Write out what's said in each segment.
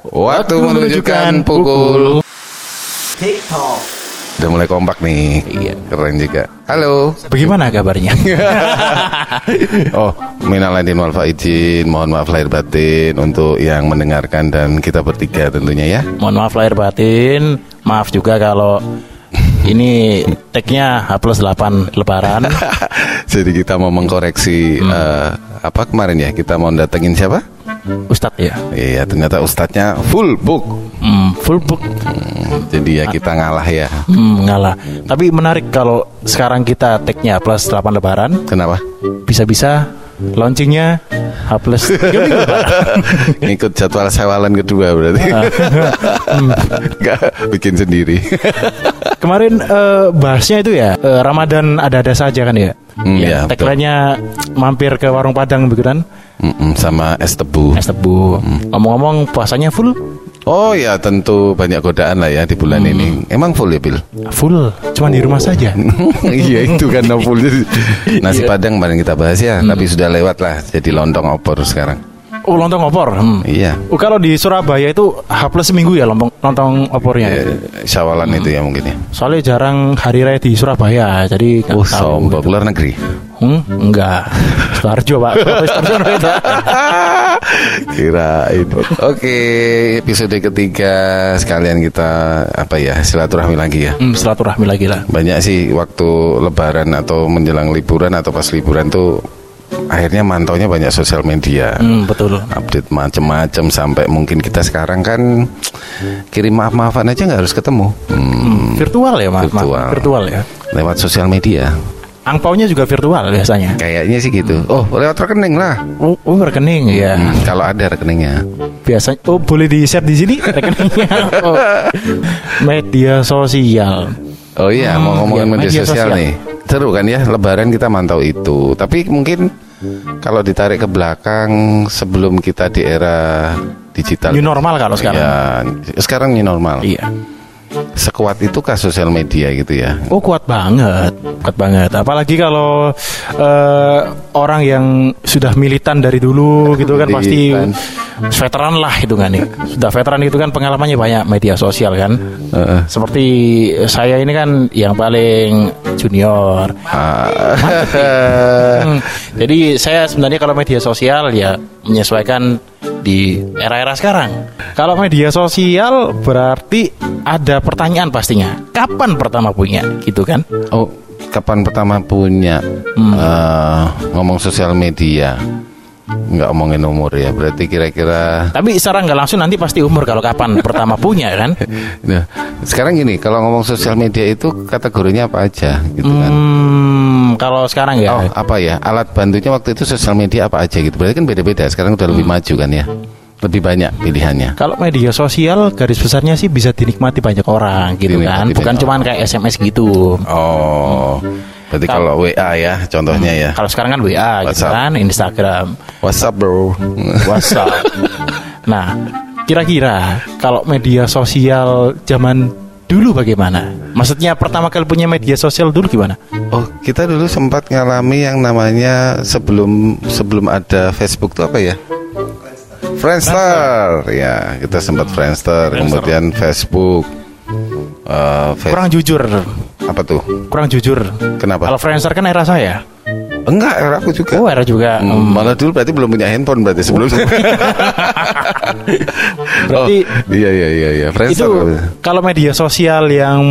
Waktu menunjukkan pukul. Udah mulai kompak nih. Iya. Keren juga. Halo. Bagaimana kabarnya? Oh, minal aidin wal faizin. Mohon maaf lahir batin untuk yang mendengarkan dan kita bertiga tentunya ya. Mohon maaf lahir batin. Maaf juga kalau ini tagnya H plus 8 lebaran. Jadi kita mau mengkoreksi eh, apa kemarin ya? Kita mau datengin siapa? Ustadz ya. Iya, ternyata ustadznya full book. Hmm, full book. Hmm, Jadi ya kita ngalah ya. Hmm, ngalah. Tapi menarik kalau sekarang kita tagnya plus 8 lebaran. Kenapa? Bisa-bisa launchingnya H plus 3 minggu lebaran. Ngikut jadwal sewalan kedua berarti. Nggak, bikin sendiri. Kemarin eh, bahasnya itu ya eh, Ramadan ada-ada saja kan ya. Hmm, iya, betul. tagline-nya mampir ke warung Padang begitu kan. Mm-mm, sama es tebu. Es tebu. Ngomong-ngomong puasanya full? Oh ya tentu banyak godaan lah ya di bulan ini. Emang full ya Bil? Full. Cuma di rumah saja. iya itu kan full. Nasi padang kemarin kita bahas ya, tapi sudah lewat lah. Jadi lontong opor sekarang. Oh lontong opor. Hmm. Iya. Oh, kalau di Surabaya itu H plus seminggu ya lontong lontong opornya. Eh, Syawalan itu ya mungkin ya. Soalnya jarang hari raya di Surabaya, jadi Oh sombong gitu. luar negeri. Hmm, enggak. Sidoarjo pak. Kirain. Oke, episode ketiga sekalian kita apa ya silaturahmi lagi ya. Hmm, silaturahmi lagi lah. Banyak sih waktu lebaran atau menjelang liburan atau pas liburan tuh akhirnya mantaunya banyak sosial media. Hmm, betul. Update macem-macem sampai mungkin kita sekarang kan kirim maaf-maafan aja nggak harus ketemu. Hmm, Virtual ya mas. Mas? Virtual. Virtual ya. lewat sosial media. Angpaunya juga virtual biasanya. Kayaknya sih gitu. Oh, lewat rekening lah. Oh, oh rekening ya. Hmm, kalau ada rekeningnya. Biasanya oh boleh di share di sini rekeningnya. Oh. Media sosial. Oh iya, mau Hmm, ngomongin iya, media, media sosial, sosial. nih. Seru kan ya, Lebaran kita mantau itu. Tapi mungkin kalau ditarik ke belakang sebelum kita di era digital. New normal kalau sekarang. Ya, sekarang new normal. Iya. Sekuat itu kah sosial media gitu ya? Oh kuat banget, kuat banget. Apalagi kalau eh, orang yang sudah militan dari dulu gitu kan pasti veteran lah itu kan nih. Sudah veteran itu kan pengalamannya banyak media sosial kan. Heeh. Seperti saya ini kan yang paling junior. Hmm, Jadi saya sebenarnya kalau media sosial ya menyesuaikan di era-era sekarang. Kalau media sosial berarti ada pertanyaan pastinya. Kapan pertama punya gitu kan? oh, kapan pertama punya Hmm. eh, ngomong sosial media? Nggak ngomongin umur ya, berarti kira-kira Tapi secara nggak langsung nanti pasti umur kalau kapan pertama punya kan? Nah, sekarang gini, kalau ngomong sosial media itu kategorinya apa aja gitu kan? Hmm, kalau sekarang ya. Oh, apa ya? Alat bantunya waktu itu sosial media apa aja gitu. Berarti kan beda-beda. Sekarang udah lebih Hmm. maju kan ya. Lebih banyak pilihannya. Kalau media sosial garis besarnya sih bisa dinikmati banyak orang gitu kan, Dinikmati bukan banyak cuman kayak SMS gitu. Oh. Berarti kalau WA ya contohnya ya. Kalau sekarang kan WA gitu WhatsApp. kan, Instagram, WhatsApp, Bro. WhatsApp. nah, kira-kira kalau media sosial zaman dulu bagaimana? Maksudnya pertama kali punya media sosial dulu gimana? Oh, kita dulu sempat ngalami yang namanya sebelum sebelum ada Facebook tuh apa ya? Friendster. Ya, kita sempat Friendster, kemudian Facebook. Eh, Face- Kurang jujur, apa tuh? kurang jujur. Kenapa? Kalau Friendster kan era saya. Enggak, era aku juga. Oh, era juga. Hmm, malah dulu berarti belum punya handphone berarti sebelumnya. Berarti oh, iya iya iya iya. Friendster. itu kalau media sosial yang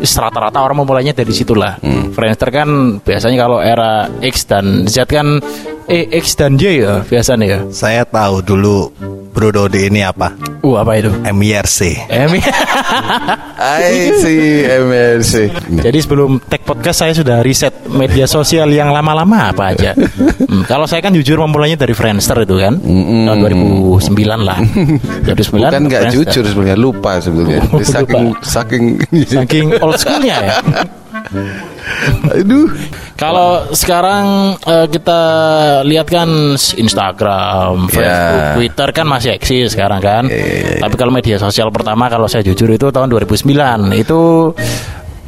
rata-rata orang memulainya dari situlah. Hmm. Friendster kan biasanya kalau era X dan Z kan eh X dan Y ya biasanya ya. Saya tahu dulu Bro Dodi ini apa? Uh apa itu? MIRC. Emi. I see MLC. Jadi sebelum tag podcast saya sudah riset media sosial yang lama-lama apa aja. Hmm, kalau saya kan jujur memulainya dari Friendster itu kan tahun 2009 lah. 2009. Bukan nggak jujur sebenarnya lupa sebetulnya. Oh, saking saking Saking old schoolnya ya. aduh. Kalau sekarang eh, kita lihat kan Instagram, Facebook, Ya. Twitter kan masih eksis sekarang kan. Ya, ya, ya. Tapi kalau media sosial pertama kalau saya jujur itu tahun 2009 itu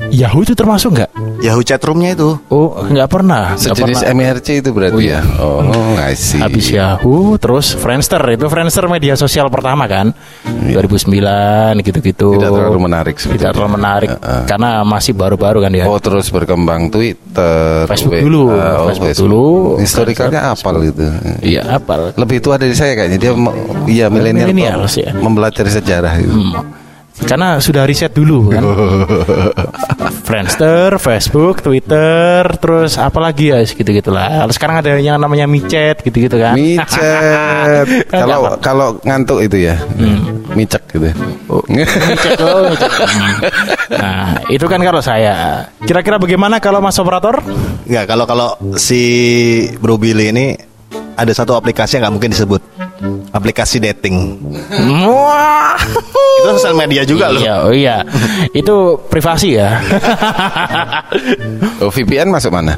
Yahoo itu termasuk nggak? Yahoo chatroomnya itu. Oh, nggak pernah. Nggak Sejenis pernah. MRC itu berarti ya. Oh, I see. Habis Yahoo, terus Friendster itu Friendster media sosial pertama kan, 2009 gitu-gitu. Tidak terlalu menarik Tidak sebetulnya. terlalu menarik Heeh. karena masih baru-baru kan ya. Oh terus berkembang Twitter, Facebook WA, dulu, oh, Facebook dulu. Historikalnya apal gitu. Iya, apa? Lebih tua dari saya kayaknya dia, iya milenial, Millennials, ya. mempelajari sejarah gitu. Karena sudah riset dulu kan. Friendster, Facebook, Twitter, terus apa lagi ya gitu-gitulah. Lalu sekarang ada yang namanya micet gitu-gitu kan. Micet. kalau kalau ngantuk itu ya, micek gitu. Micet, oh, micet. Hmm. Nah, itu kan kalau saya. Kira-kira bagaimana kalau Mas operator? Enggak, kalau kalau si Bro Billy ini ada satu aplikasi yang nggak mungkin disebut. Aplikasi dating. Wah. Itu sosial media juga loh. Iya, oh iya. Itu privasi ya. Oh, VPN masuk mana?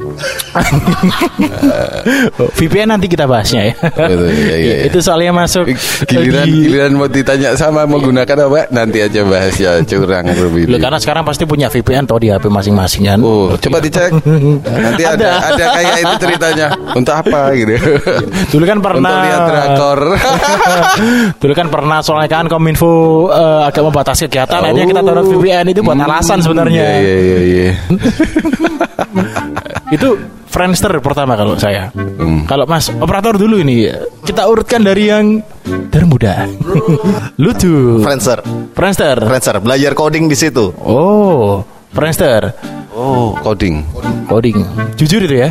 VPN nanti kita bahasnya ya. Betul, iya, iya, iya. Itu soalnya masuk Giliran di- giliran mau ditanya sama menggunakan apa? Nanti aja bahas ya curang Loh, berbeda. karena sekarang pasti punya VPN tau di HP masing-masing kan. Oh, coba dicek. Nanti ada ada kayak itu ceritanya. Untuk apa gitu? Dulu kan pernah Untuk lihat drakor. Dulu kan pernah soalnya kan Kominfo eh, agak membatasi kegiatan akhirnya kita download VPN itu buat alasan sebenarnya. Iya iya iya iya. Itu Friendster pertama kalau saya. Hmm. Kalau Mas operator dulu ini kita urutkan dari yang termuda. Lucu. Friendster, Friendster. Friendster, belajar coding di situ. Oh, Friendster. Oh, coding. Coding. Jujur itu ya?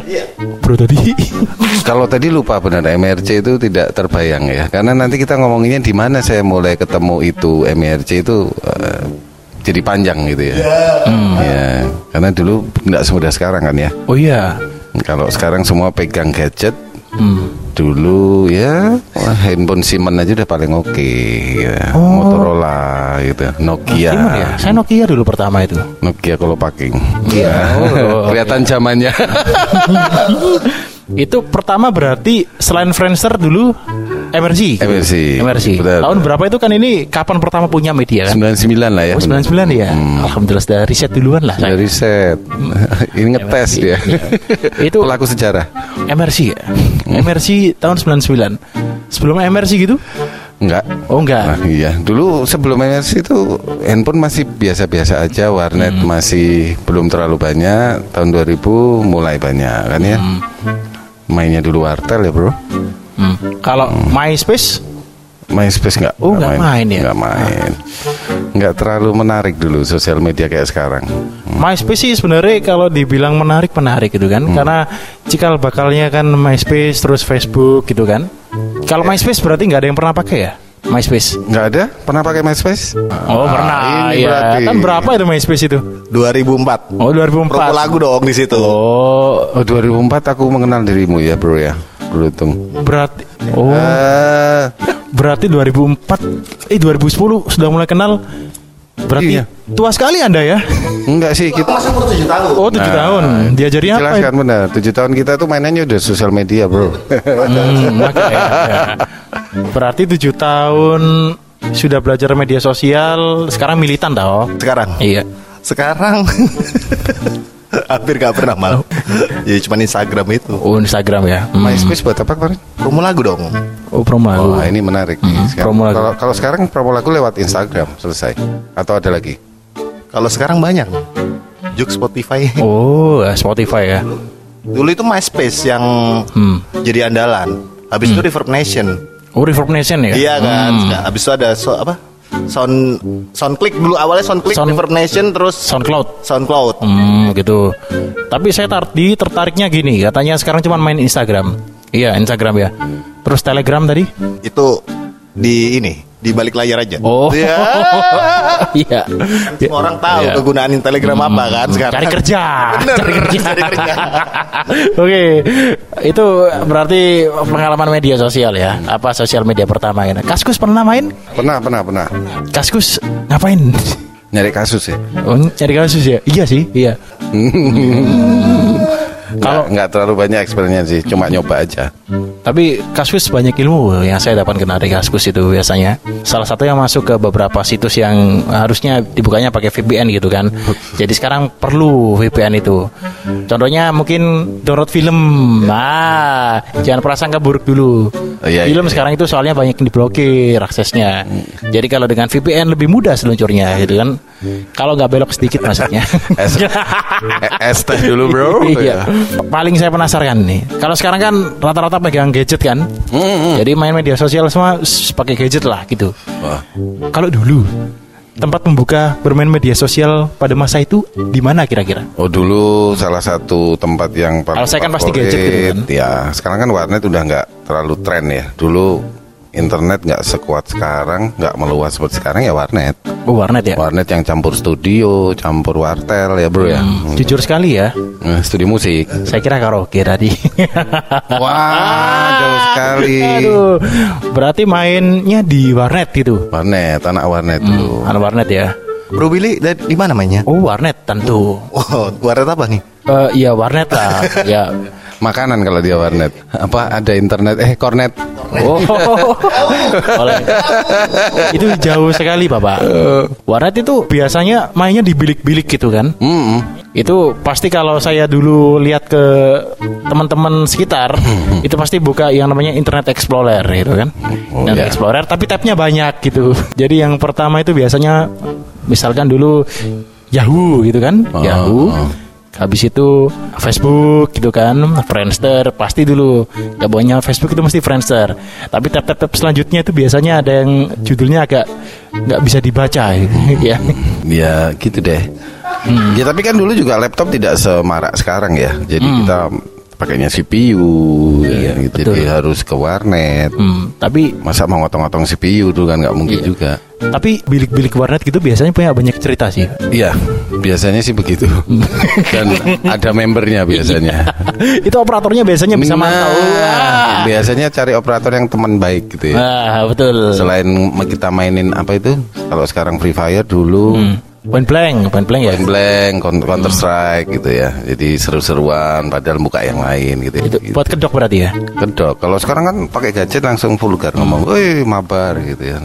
Bro tadi. Kalau tadi lupa benar MRC itu tidak terbayang ya. Karena nanti kita ngomonginnya di mana saya mulai ketemu itu MRC itu eh, jadi panjang gitu ya. Ya, karena dulu tidak semudah sekarang kan ya. Oh iya. Kalau sekarang semua pegang gadget, Hmm. dulu ya wah, handphone Siemens aja udah paling oke ya. Oh. Motorola gitu Nokia Gimana ya? Saya Nokia dulu pertama itu. Nokia kalau packing Iya. Oh, kelihatan zamannya Itu pertama berarti selain Friendster dulu MRC. MRC. MRC. Betul. Tahun berapa itu kan ini kapan pertama punya media kan? 99 lah ya Oh, 99 ya. Alhamdulillah sudah riset duluan lah. saya. dari set ini ngetes MRC, dia iya. Itu- pelaku sejarah MRC ya. MRC tahun 99. Sebelum MRC gitu? enggak Oh enggak. Nah, iya, dulu sebelum MRC itu handphone masih biasa-biasa aja, warnet Hmm. masih belum terlalu banyak. Tahun 2000 mulai banyak kan ya. Hmm. Mainnya dulu wartel ya, Bro. Hmm. Kalau MySpace MySpace enggak? Oh, nggak main ya? Enggak main. Enggak terlalu menarik dulu sosial media kayak sekarang. MySpace sih sebenarnya kalau dibilang menarik menarik gitu kan karena cikal bakalnya kan MySpace terus Facebook gitu kan kalau MySpace berarti nggak ada yang pernah pakai ya MySpace Enggak ada? Pernah pakai MySpace? oh Ah, pernah ini ya berarti. kan berapa itu MySpace itu 2004. oh 2004 Promo lagu dong di situ. oh Oh, 2004 aku mengenal dirimu ya, Bro ya. Beruntung. berarti oh Eh, berarti 2004 eh 2010 sudah mulai kenal berarti Iya. tua sekali anda ya enggak sih kita Masa umur 7 tahun? oh 7 tahun diajari apa ya? Jelaskan benar. Tujuh tahun kita tuh mainannya udah sosial media, bro. Hmm, makanya, ya. Berarti tujuh tahun sudah belajar media sosial, sekarang militan tau? Sekarang. Iya. Sekarang hampir gak pernah malah. ya cuma Instagram itu. Oh Instagram ya. Hmm. MySpace buat apa kemarin? Promo lagu dong. Oh promo lagu. Wah, ini menarik nih. Sekarang- promo lagu. Kalau kalau sekarang promo lagu lewat Instagram selesai. Atau ada lagi? Kalau sekarang banyak. Juk Spotify. Oh Spotify ya. Dulu itu MySpace yang Hmm. jadi andalan. Habis itu Reverb Nation. Oh Reverb Nation ya. Iya kan. Hmm. Nah, habis itu ada so, apa? Sound Soundclick dulu awalnya Soundclick Sound- Reverb Nation terus SoundCloud. SoundCloud. Hmm gitu. Tapi saya tadi tertariknya gini, katanya sekarang cuma main Instagram. Iya Instagram ya. Terus Telegram tadi? Itu di ini di balik layar aja. Oh. Iya. Iya. Semua orang tahu Iya. kegunaan Telegram apa kan sekarang. Cari kerja. Bener, Cari kerja. cari kerja. Oke, itu berarti pengalaman media sosial ya. Apa sosial media pertama ini? Kaskus pernah main? Pernah, pernah, pernah. Kaskus ngapain? Nyari kasus ya. Oh, cari kasus ya? Iya sih, iya. Kalau nggak terlalu banyak experience sih, cuma nyoba aja. Tapi Kaskus banyak ilmu yang saya dapatkan dari Kaskus itu biasanya. Salah satu yang masuk ke beberapa situs yang harusnya dibukanya pakai VPN gitu kan. Jadi sekarang perlu VPN itu. Contohnya mungkin download film. Nah, jangan prasangka buruk dulu. Oh, iya, film iya, iya. sekarang itu soalnya banyak yang diblokir aksesnya. Jadi kalau dengan VPN lebih mudah seluncurnya gitu kan. Kalau nggak belok sedikit maksudnya. Es, eh, es teh dulu bro. iya. Paling saya penasaran nih. Kalau sekarang kan rata-rata pegang gadget kan. Jadi main media sosial semua pakai gadget lah gitu. Wah, Kalau dulu tempat membuka bermain media sosial pada masa itu di mana kira-kira? Oh dulu salah satu tempat yang paling Kalau saya kan pasti gadget gitu kan. Ya sekarang kan warnet udah nggak terlalu tren ya. Dulu internet nggak sekuat sekarang, nggak meluas seperti sekarang ya warnet. Oh, warnet ya. Warnet yang campur studio, campur wartel ya bro ya. Hmm, Jujur sekali ya, Eh, Studio musik. saya kira karaoke tadi. Wah jauh sekali. Aduh, berarti mainnya di warnet gitu. Warnet, anak warnet dulu. Anak warnet ya. Bro Billy dari di mana mainnya? Oh, warnet tentu. Oh, warnet apa nih? Eh iya warnet lah. ya. Makanan kalau dia warnet. Apa ada internet? Eh kornet. Oh, oleh itu jauh sekali bapak. Warnet itu biasanya mainnya di bilik-bilik gitu kan? Hmm. Itu pasti kalau saya dulu lihat ke teman-teman sekitar, itu pasti buka yang namanya Internet Explorer gitu kan? Oh, Internet iya. Explorer, tapi tabnya banyak gitu. Jadi yang pertama itu biasanya, misalkan dulu Yahoo gitu kan? Oh, Yahoo. oh. Habis itu Facebook gitu kan, Friendster pasti dulu. Gak banyak Facebook itu mesti Friendster. Tapi tab-tab selanjutnya itu biasanya ada yang judulnya agak nggak bisa dibaca ya. Ya gitu deh. Ya tapi kan dulu juga laptop tidak semarak sekarang ya. Jadi kita pakainya CPU, ya, gitu. betul. jadi harus ke warnet. Hmm, tapi Masa mau ngotong-ngotong CPU tuh kan nggak mungkin juga. tapi bilik-bilik warnet gitu biasanya punya banyak cerita sih. Iya, biasanya sih begitu. Dan ada membernya biasanya. itu operatornya biasanya bisa Nah, mantau. Wah. biasanya cari operator yang teman baik gitu ya. Ah, betul. Selain kita mainin apa itu? Kalau sekarang Free Fire dulu Point blank, point blank ya. Point blank, Counter Strike gitu ya. Jadi seru-seruan padahal buka yang lain gitu. Itu Gitu. buat kedok berarti ya. Kedok. Kalau sekarang kan pakai gadget langsung vulgar ngomong, "Woi, mabar" gitu ya.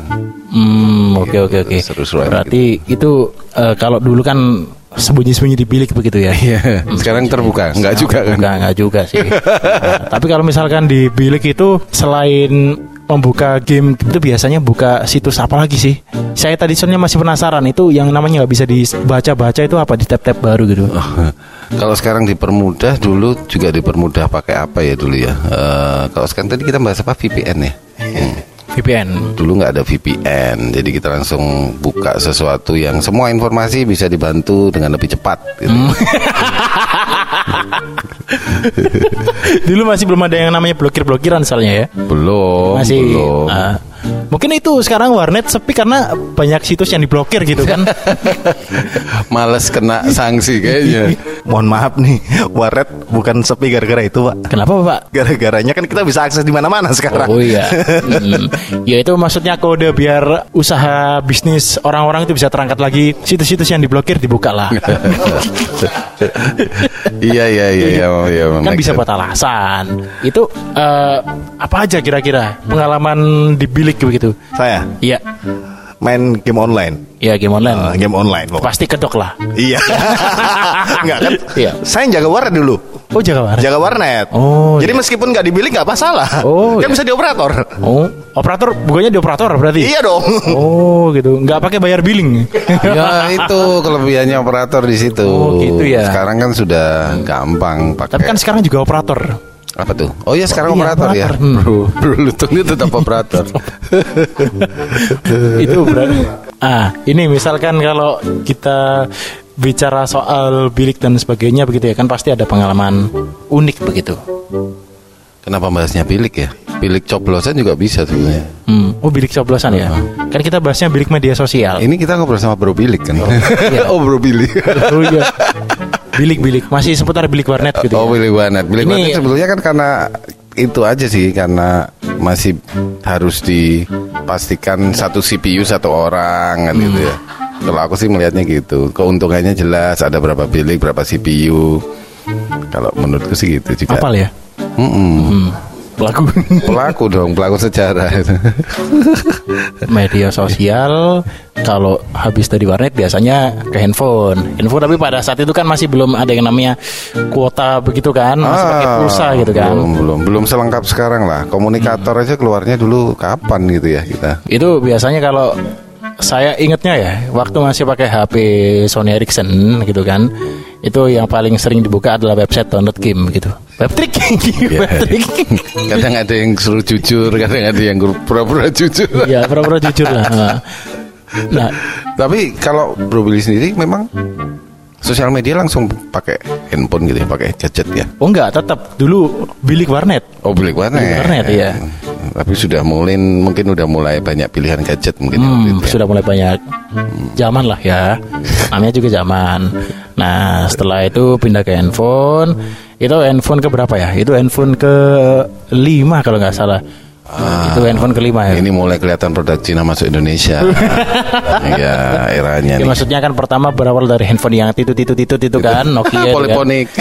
Hmm, oke oke oke. Seru-seruan Berarti itu eh, kalau dulu kan sembunyi-sembunyi di bilik begitu ya. Iya, sekarang terbuka. Enggak juga kan? Enggak, enggak juga sih. Nah, tapi kalau misalkan di bilik itu selain membuka game itu biasanya buka situs apa lagi sih? Saya tadi sebenarnya masih penasaran itu yang namanya nggak bisa dibaca-baca itu apa di tab-tab baru gitu. Kalau sekarang dipermudah dulu juga dipermudah pakai apa ya dulu ya? Eh, kalau sekarang tadi kita bahas apa VPN ya? Hmm. VPN. Dulu nggak ada VPN, jadi kita langsung buka sesuatu yang semua informasi bisa dibantu dengan lebih cepat. Gitu. Dulu masih belum ada yang namanya blokir-blokiran soalnya ya. Belum, Masih. belum. ah. Mungkin itu sekarang warnet sepi karena banyak situs yang diblokir gitu kan. Males kena sanksi kayaknya. Mohon maaf nih, warnet bukan sepi gara-gara itu, Pak. Kenapa Pak? Gara-garanya kan kita bisa akses di mana-mana sekarang. Oh iya. Hmm. Ya itu maksudnya kode biar usaha bisnis orang-orang itu bisa terangkat lagi. Situs-situs yang diblokir dibuka lah. iya iya iya iya. iya kan bisa buat alasan. Itu eh, apa aja kira-kira pengalaman di bilik begitu? Saya Iya. main game online. Iya game online. Eh, game online pokoknya. Pasti kedok lah. Iya. Enggak kan? Iya. Saya yang jaga warnet dulu. Oh jaga warnet. Jaga warnet. Oh, Jadi iya. meskipun nggak dibilik nggak masalah. Oh, kan iya. bisa di operator. Oh, operator bukannya di operator berarti? iya dong. Oh gitu, nggak pakai bayar billing. Ya itu kelebihannya operator di situ. Oh, gitu ya. Sekarang kan sudah gampang pakai. Tapi kan sekarang juga operator. Apa tuh? Oh iya sekarang Iya, operator, ya. operator. Hmm. Bro, bro Lutungnya tetap operator. itu berarti ah ini misalkan kalau kita bicara soal bilik dan sebagainya begitu ya kan pasti ada pengalaman unik begitu Kenapa bahasnya bilik ya? Bilik coblosan juga bisa sebenarnya. hmm. oh bilik coblosan ya kan kita bahasnya bilik media sosial Ini kita ngobrol sama Bro Bilik kan? iya. oh Bro Bilik. oh iya bilik bilik masih seputar bilik warnet gitu Oh ya? Bilik Warnet. Bilik Ini- Warnet sebetulnya kan karena itu aja sih karena masih harus dipastikan satu CPU satu orang kan gitu ya. Kalau aku sih melihatnya gitu. Keuntungannya jelas ada berapa bilik, berapa CPU. Kalau menurutku sih gitu juga. Apal ya? Mm-mm. Hmm. Pelaku Pelaku dong, pelaku sejarah itu. media sosial kalau habis dari warnet biasanya ke handphone. Handphone tapi pada saat itu kan masih belum ada yang namanya kuota begitu kan, masih pakai pulsa gitu kan. Belum, belum, belum selengkap sekarang lah. Komunikator aja keluarnya dulu kapan gitu ya kita. Itu biasanya kalau saya ingetnya ya, waktu masih pakai HP Sony Ericsson gitu kan, itu yang paling sering dibuka adalah website download game gitu. Webtrick, webtrick. Kadang ada yang suruh jujur, kadang ada yang pura-pura jujur. ya pura-pura jujur lah. Nah, Tapi kalau Bro Billy sendiri memang sosial media langsung pakai handphone gitu ya, pakai gadget ya. oh enggak, tetap dulu bilik warnet. Oh, beli warnet. Bilik warnet, iya. Tapi sudah mulai mungkin udah mulai banyak pilihan gadget mungkin waktu Hmm, itu ya. sudah mulai banyak zaman lah ya. Namanya juga zaman. Nah, setelah itu pindah ke handphone. Itu handphone ke berapa ya? Itu handphone ke lima kalau nggak salah. Itu handphone kelima ya. Ini mulai kelihatan produk Cina masuk Indonesia. ya, eranya Ya, nih. maksudnya kan pertama berawal dari handphone yang titut titut titut itu kan Nokia itu kan. Poliponik.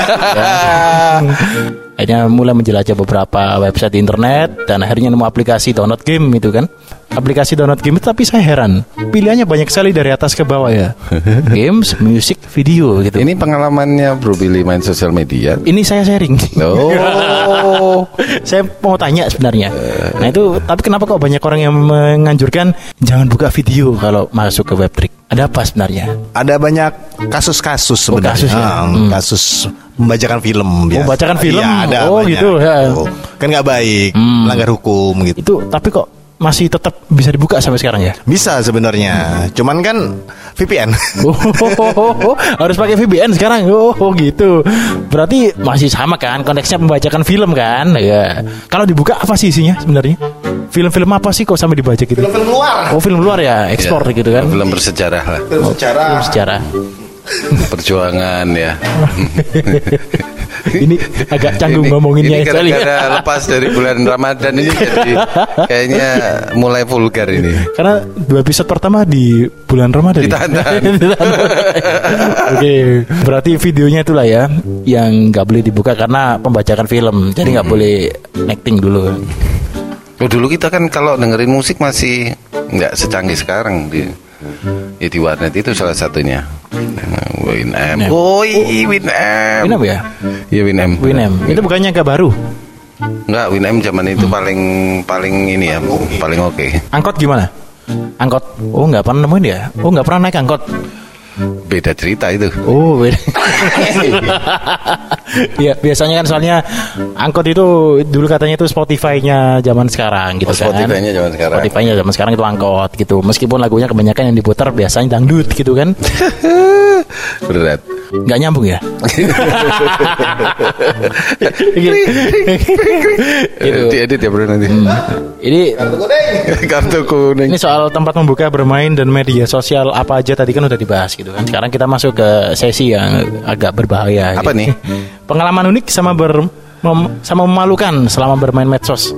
Akhirnya mulai menjelajah beberapa website internet dan akhirnya nemu aplikasi download game itu kan. Aplikasi download game tapi saya heran. Pilihannya banyak sekali dari atas ke bawah ya. Games, musik, video gitu. Ini pengalamannya Bro Billy main sosial media. Ini saya sharing. Oh. saya mau tanya sebenarnya. Nah itu tapi kenapa kok banyak orang yang menganjurkan jangan buka video kalau masuk ke webtrick? Ada apa sebenarnya? Ada banyak kasus-kasus sebenarnya. kasus ya? Ah, Hmm. Kasus membacakan film. biasa. membacakan film? Iya, ada Oh, banyak. gitu, ya. Oh, Kan nggak baik, Hmm. melanggar hukum gitu. Itu tapi kok masih tetap bisa dibuka sampai sekarang ya? Bisa sebenarnya, cuman kan VPN. Oh, harus pakai VPN sekarang. Oh, oh, gitu. Berarti masih sama kan konteksnya membacakan film kan? Ya. Kalau dibuka apa sih isinya sebenarnya? Film-film apa sih kok sampai dibaca gitu? Film luar. Oh, film luar ya, ekspor Ya, gitu kan? Film bersejarah lah. Film secara Film sejarah. Perjuangan ya. Ini agak canggung Ini- ngomonginnya ini sekali. gara-gara lepas dari bulan Ramadan ini jadi kayaknya mulai vulgar ini. Karena dua episode pertama di bulan Ramadan. ya? Ditahan. Oke, berarti videonya itulah ya yang nggak boleh dibuka karena pembacakan film. Jadi nggak boleh acting dulu. Oh, dulu kita kan kalau dengerin musik masih nggak secanggih sekarang di ya di warnet itu salah satunya. Winamp. Woi, Winamp. Winamp ya? Iya Winamp. Winem. Itu bukannya nggak baru? Enggak, Winamp zaman itu paling paling ini ya, paling oke. Angkot gimana? Angkot. Oh nggak pernah nemuin ya? Oh nggak pernah naik angkot. Beda cerita itu. Oh beda. ya biasanya kan soalnya angkot itu dulu katanya itu Spotify-nya zaman sekarang gitu Oh, kan. Spotify-nya zaman sekarang. Spotify-nya zaman sekarang itu angkot gitu. Meskipun lagunya kebanyakan yang diputar biasanya dangdut gitu kan. Berat. Nggak nyambung ya? gitu. Diedit ya bro nanti. Ini Kartu kuning. Ini soal tempat membuka bermain dan media sosial apa aja tadi kan udah dibahas gitu kan. Sekarang kita masuk ke sesi yang agak berbahaya. Apa gitu. nih? Pengalaman unik sama ber mem- sama memalukan selama bermain medsos.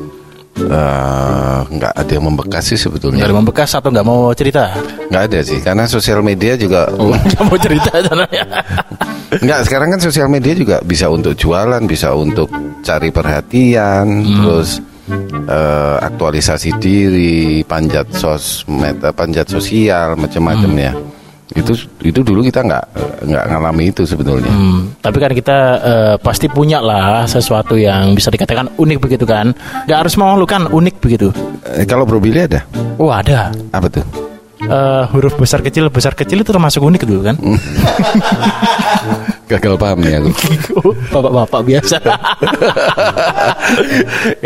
Eh, nggak ada yang membekas sih sebetulnya. Nggak ada membekas atau nggak mau cerita? Nggak ada sih, karena sosial media juga Nggak mau cerita sebenarnya. Nggak, sekarang kan sosial media juga bisa untuk jualan, bisa untuk cari perhatian, Hmm. terus eh, aktualisasi diri, panjat sosmed, panjat sosial, macam-macam Hmm. ya. Itu itu dulu kita nggak nggak ngalami itu sebetulnya. Hmm, tapi kan kita eh, pasti punya lah sesuatu yang bisa dikatakan unik begitu kan? Nggak harus memalukan, unik begitu. Eh, kalau Bro Billy ada Oh ada. apa tuh? Eh, huruf besar kecil besar kecil itu termasuk unik dulu kan? Gagal paham nih aku. Bapak-bapak biasa.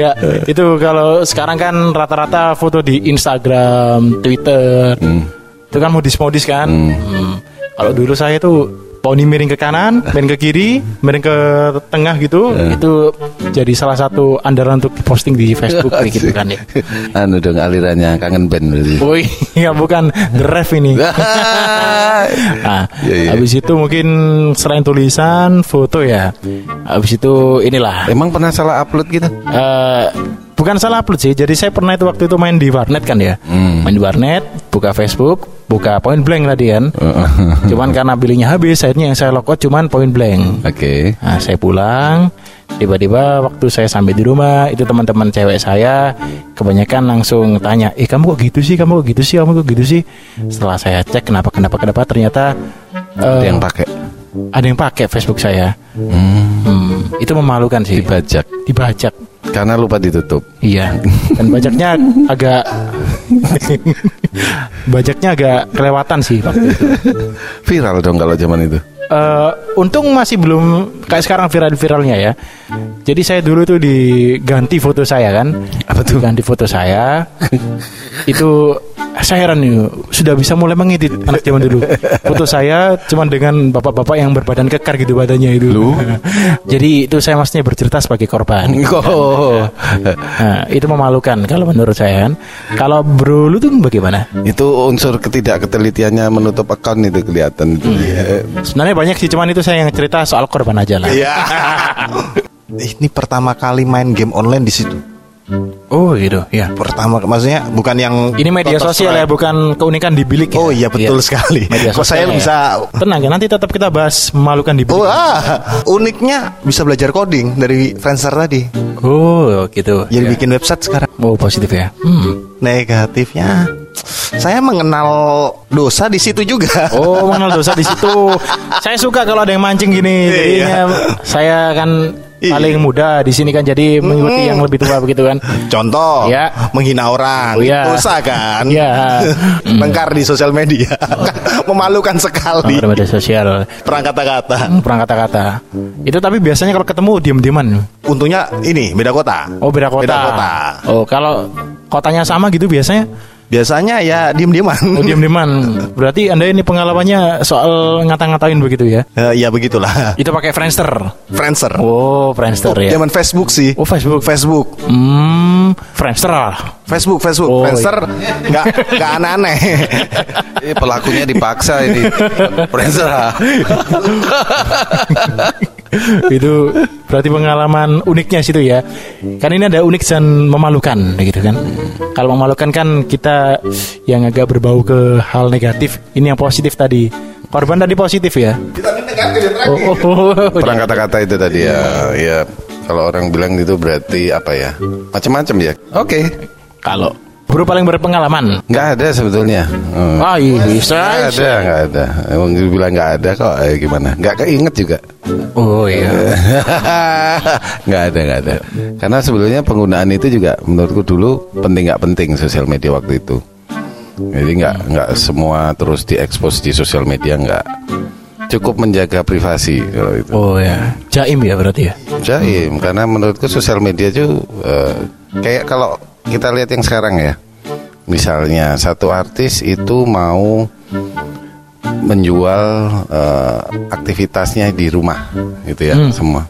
ya, itu kalau sekarang kan rata-rata foto di Instagram, Twitter. Itu kan modis-modis kan. Hmm. Kalau dulu saya tuh poni miring ke kanan, main ke kiri, miring ke tengah gitu. Itu jadi salah satu andalan untuk posting di Facebook gitu kan ya. anu dong alirannya kangen band berarti. Oh iya bukan the ref ini. Nah, Iya, iya. habis itu mungkin selain tulisan, foto ya. Habis itu inilah Emang pernah salah upload gitu? eh bukan salah upload sih. Jadi saya pernah itu waktu itu main di warnet kan ya. Main di warnet, buka Facebook, buka point blank tadi kan. cuman karena bilingnya habis, akhirnya yang saya logout cuman point blank. Oke. Nah, saya pulang, tiba-tiba waktu saya sampai di rumah, itu teman-teman cewek saya kebanyakan langsung tanya, "Eh, kamu kok gitu sih? Kamu kok gitu sih? Kamu kok gitu sih?" Setelah saya cek kenapa kenapa kenapa ternyata Ada eh, yang pakai ada yang pakai Facebook saya. Hmm, itu memalukan sih. dibajak Dibajak. karena lupa ditutup. Iya. Dan bajaknya agak bajaknya agak kelewatan sih waktu itu. Viral dong kalau zaman itu. Eh, untung masih belum kayak sekarang viral-viralnya ya. Jadi saya dulu tuh diganti foto saya kan. Apa tuh? Ganti foto saya. itu saya heran nih, sudah bisa mulai mengedit anak zaman dulu. Foto saya cuman dengan bapak-bapak yang berbadan kekar gitu badannya itu. Jadi itu saya maksudnya bercerita sebagai korban. Oh. Nah, itu memalukan kalau menurut saya kan. Kalau bro lu tuh bagaimana? itu unsur ketidakketelitiannya menutup akun itu kelihatan. Iya. Sebenarnya banyak sih, cuman itu saya yang cerita soal korban aja lah. Iya. Ini pertama kali main game online di situ. Oh gitu, ya. Pertama, maksudnya bukan yang Ini media sosial ya, bukan keunikan di bilik. ya? Oh iya betul sekali. Media Kok saya ya. bisa Tenang ya, nanti tetap kita bahas memalukan di bilik. Oh, ah, uniknya bisa belajar coding dari Friendster tadi. Oh, gitu. Jadi Ya. bikin website sekarang. Oh, positif ya. Hmm. Negatifnya, saya mengenal dosa di situ juga. Oh, mengenal dosa di situ. Saya suka kalau ada yang mancing gini. Jadinya saya kan Iya. Paling muda di sini kan jadi mengikuti yang lebih tua begitu kan. Contoh, Ya. menghina orang, Oh, ya. dosa kan? Iya. Tengkar di sosial media, memalukan sekali. Pada media sosial. Perang kata-kata. Hmm, perang kata-kata. Itu tapi biasanya kalau ketemu diem-dieman. Untungnya ini beda kota. Oh, beda kota. Beda kota. Oh, kalau kotanya sama gitu biasanya Biasanya ya diem-dieman. Oh diem-dieman Berarti anda ini pengalamannya soal ngata-ngatain begitu ya Eh, ya begitulah. Itu pakai Friendster Friendster. Oh Friendster ya Zaman Facebook sih. Oh Facebook Facebook. Hmm Friendster lah Facebook, Facebook, Oh, Friendster nggak nggak aneh-aneh. Ini pelakunya dipaksa ini. Friendster. Itu berarti pengalaman uniknya situ ya Kan ini ada unik dan memalukan gitu kan Kalau memalukan kan kita yang agak berbau ke hal negatif Ini yang positif tadi Korban tadi positif ya Oh, oh, oh, oh. Perang kata-kata itu tadi ya. Ya kalau orang bilang itu berarti apa ya? Macam-macam ya. Oke. Kalau Bro paling berpengalaman Nggak ada sebetulnya. Hmm. Ah iya bisa Nggak ada, nggak ada. Emang bilang nggak ada kok. Eh, gimana? Nggak keinget juga. Oh iya nggak ada, nggak ada. Karena sebetulnya penggunaan itu juga menurutku dulu penting nggak penting sosial media waktu itu. Jadi nggak nggak semua terus diekspos di sosial media nggak. Cukup menjaga privasi kalau itu. Oh ya, jaim ya berarti ya. Jaim karena menurutku sosial media itu eh, kayak kalau kita lihat yang sekarang ya. Misalnya satu artis itu mau menjual eh, aktivitasnya di rumah gitu ya semua.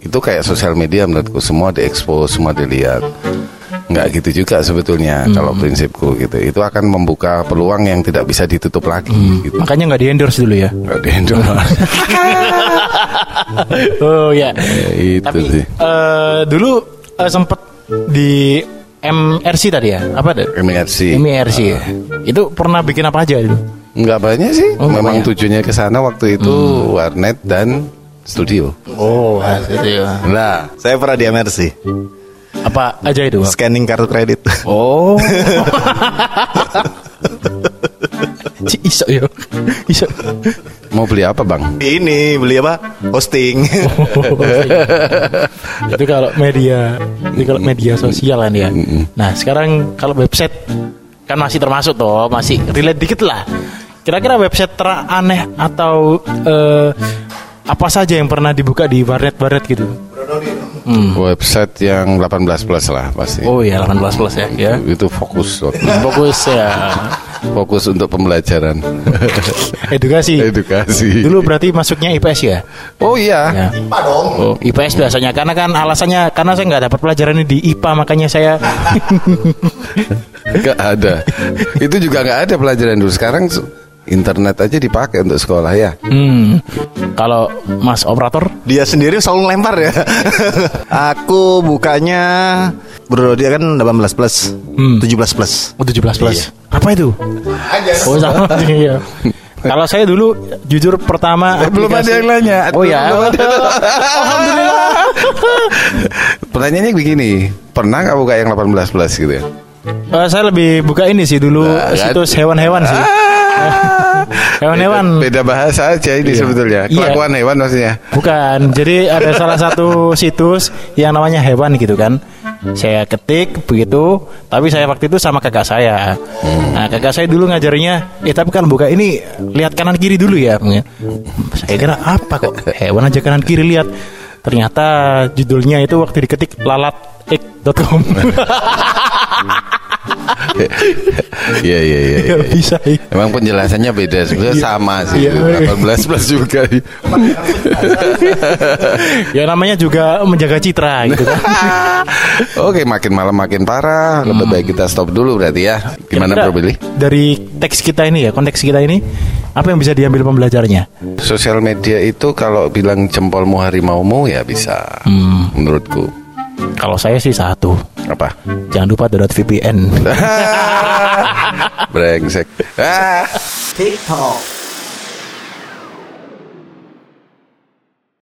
Itu kayak sosial media menurutku semua diekspos, semua dilihat. Nggak gitu juga sebetulnya kalau prinsipku gitu. Itu akan membuka peluang yang tidak bisa ditutup lagi gitu. Makanya nggak di endorse dulu ya. Nggak di-endorse. oh ya. Ya, itu Tapi sih. eh, dulu eh, sempet di MRC tadi ya. Apa ada? MRC. MRC ya. Itu pernah bikin apa aja itu? Nggak banyak sih. Oh, Memang banyak. tujuannya ke sana waktu itu warnet dan studio. Oh, ya. Nah, Saya pernah di MRC, Apa aja itu? Bang? scanning kartu kredit. Oh. Ci iso yo. Iso. Mau beli apa bang? Ini beli apa? Hosting. itu kalau media itu kalau media sosial kan ya. Nah, sekarang kalau website kan masih termasuk toh, masih relate dikit lah. Kira-kira website teraneh atau eh, apa saja yang pernah dibuka di warnet-warnet gitu? Hmm. Website yang 18 plus lah pasti. Oh iya 18 plus ya, ya. Itu fokus waktu. Fokus ya fokus untuk pembelajaran edukasi. edukasi. Dulu berarti masuknya IPS ya? Oh iya. Ya. Oh, IPS biasanya karena kan alasannya karena saya nggak dapat pelajaran ini di IPA makanya saya Gak ada. Itu juga nggak ada pelajaran dulu. Sekarang internet aja dipakai untuk sekolah ya. Hmm. Kalau Mas operator Dia sendiri selalu lempar ya. Aku bukanya Bro dia kan 18 plus, Hmm. 17 plus. Oh, 17 plus. Iya. Apa itu? Oh, sama. iya. Kalau saya dulu jujur pertama Belum ada aplikasi- yang nanya. Oh ya. Alhamdulillah. Pertanyaannya begini, pernah nggak buka yang 18 plus gitu ya? Eh, saya lebih buka ini sih dulu Nah, kan. situs hewan-hewan sih. Hewan-hewan. Beda bahasa aja ini Iya. sebetulnya. Iya. Kelakuan hewan maksudnya. Bukan. Jadi ada salah satu situs yang namanya hewan gitu kan. Saya ketik begitu, tapi saya waktu itu sama kakak saya. Nah, kakak saya dulu ngajarnya, eh tapi kan buka ini lihat kanan kiri dulu ya. Saya kira apa kok hewan aja kanan kiri lihat. Ternyata judulnya itu waktu diketik lalatik.com. Iya iya iya. Ya, iya. bisa. iya. Emang penjelasannya beda sebenarnya sama sih. Iya. 18 plus juga. ya namanya juga menjaga citra gitu kan. Oke, makin malam makin parah. Lebih baik kita stop dulu berarti ya. Gimana Bro Billy? Dari teks kita ini ya, konteks kita ini apa yang bisa diambil pembelajarnya? Sosial media itu kalau bilang jempolmu harimaumu ya bisa. Hmm. Menurutku. Kalau saya sih satu. Apa? Jangan lupa download VPN. Brengsek. Ah. TikTok.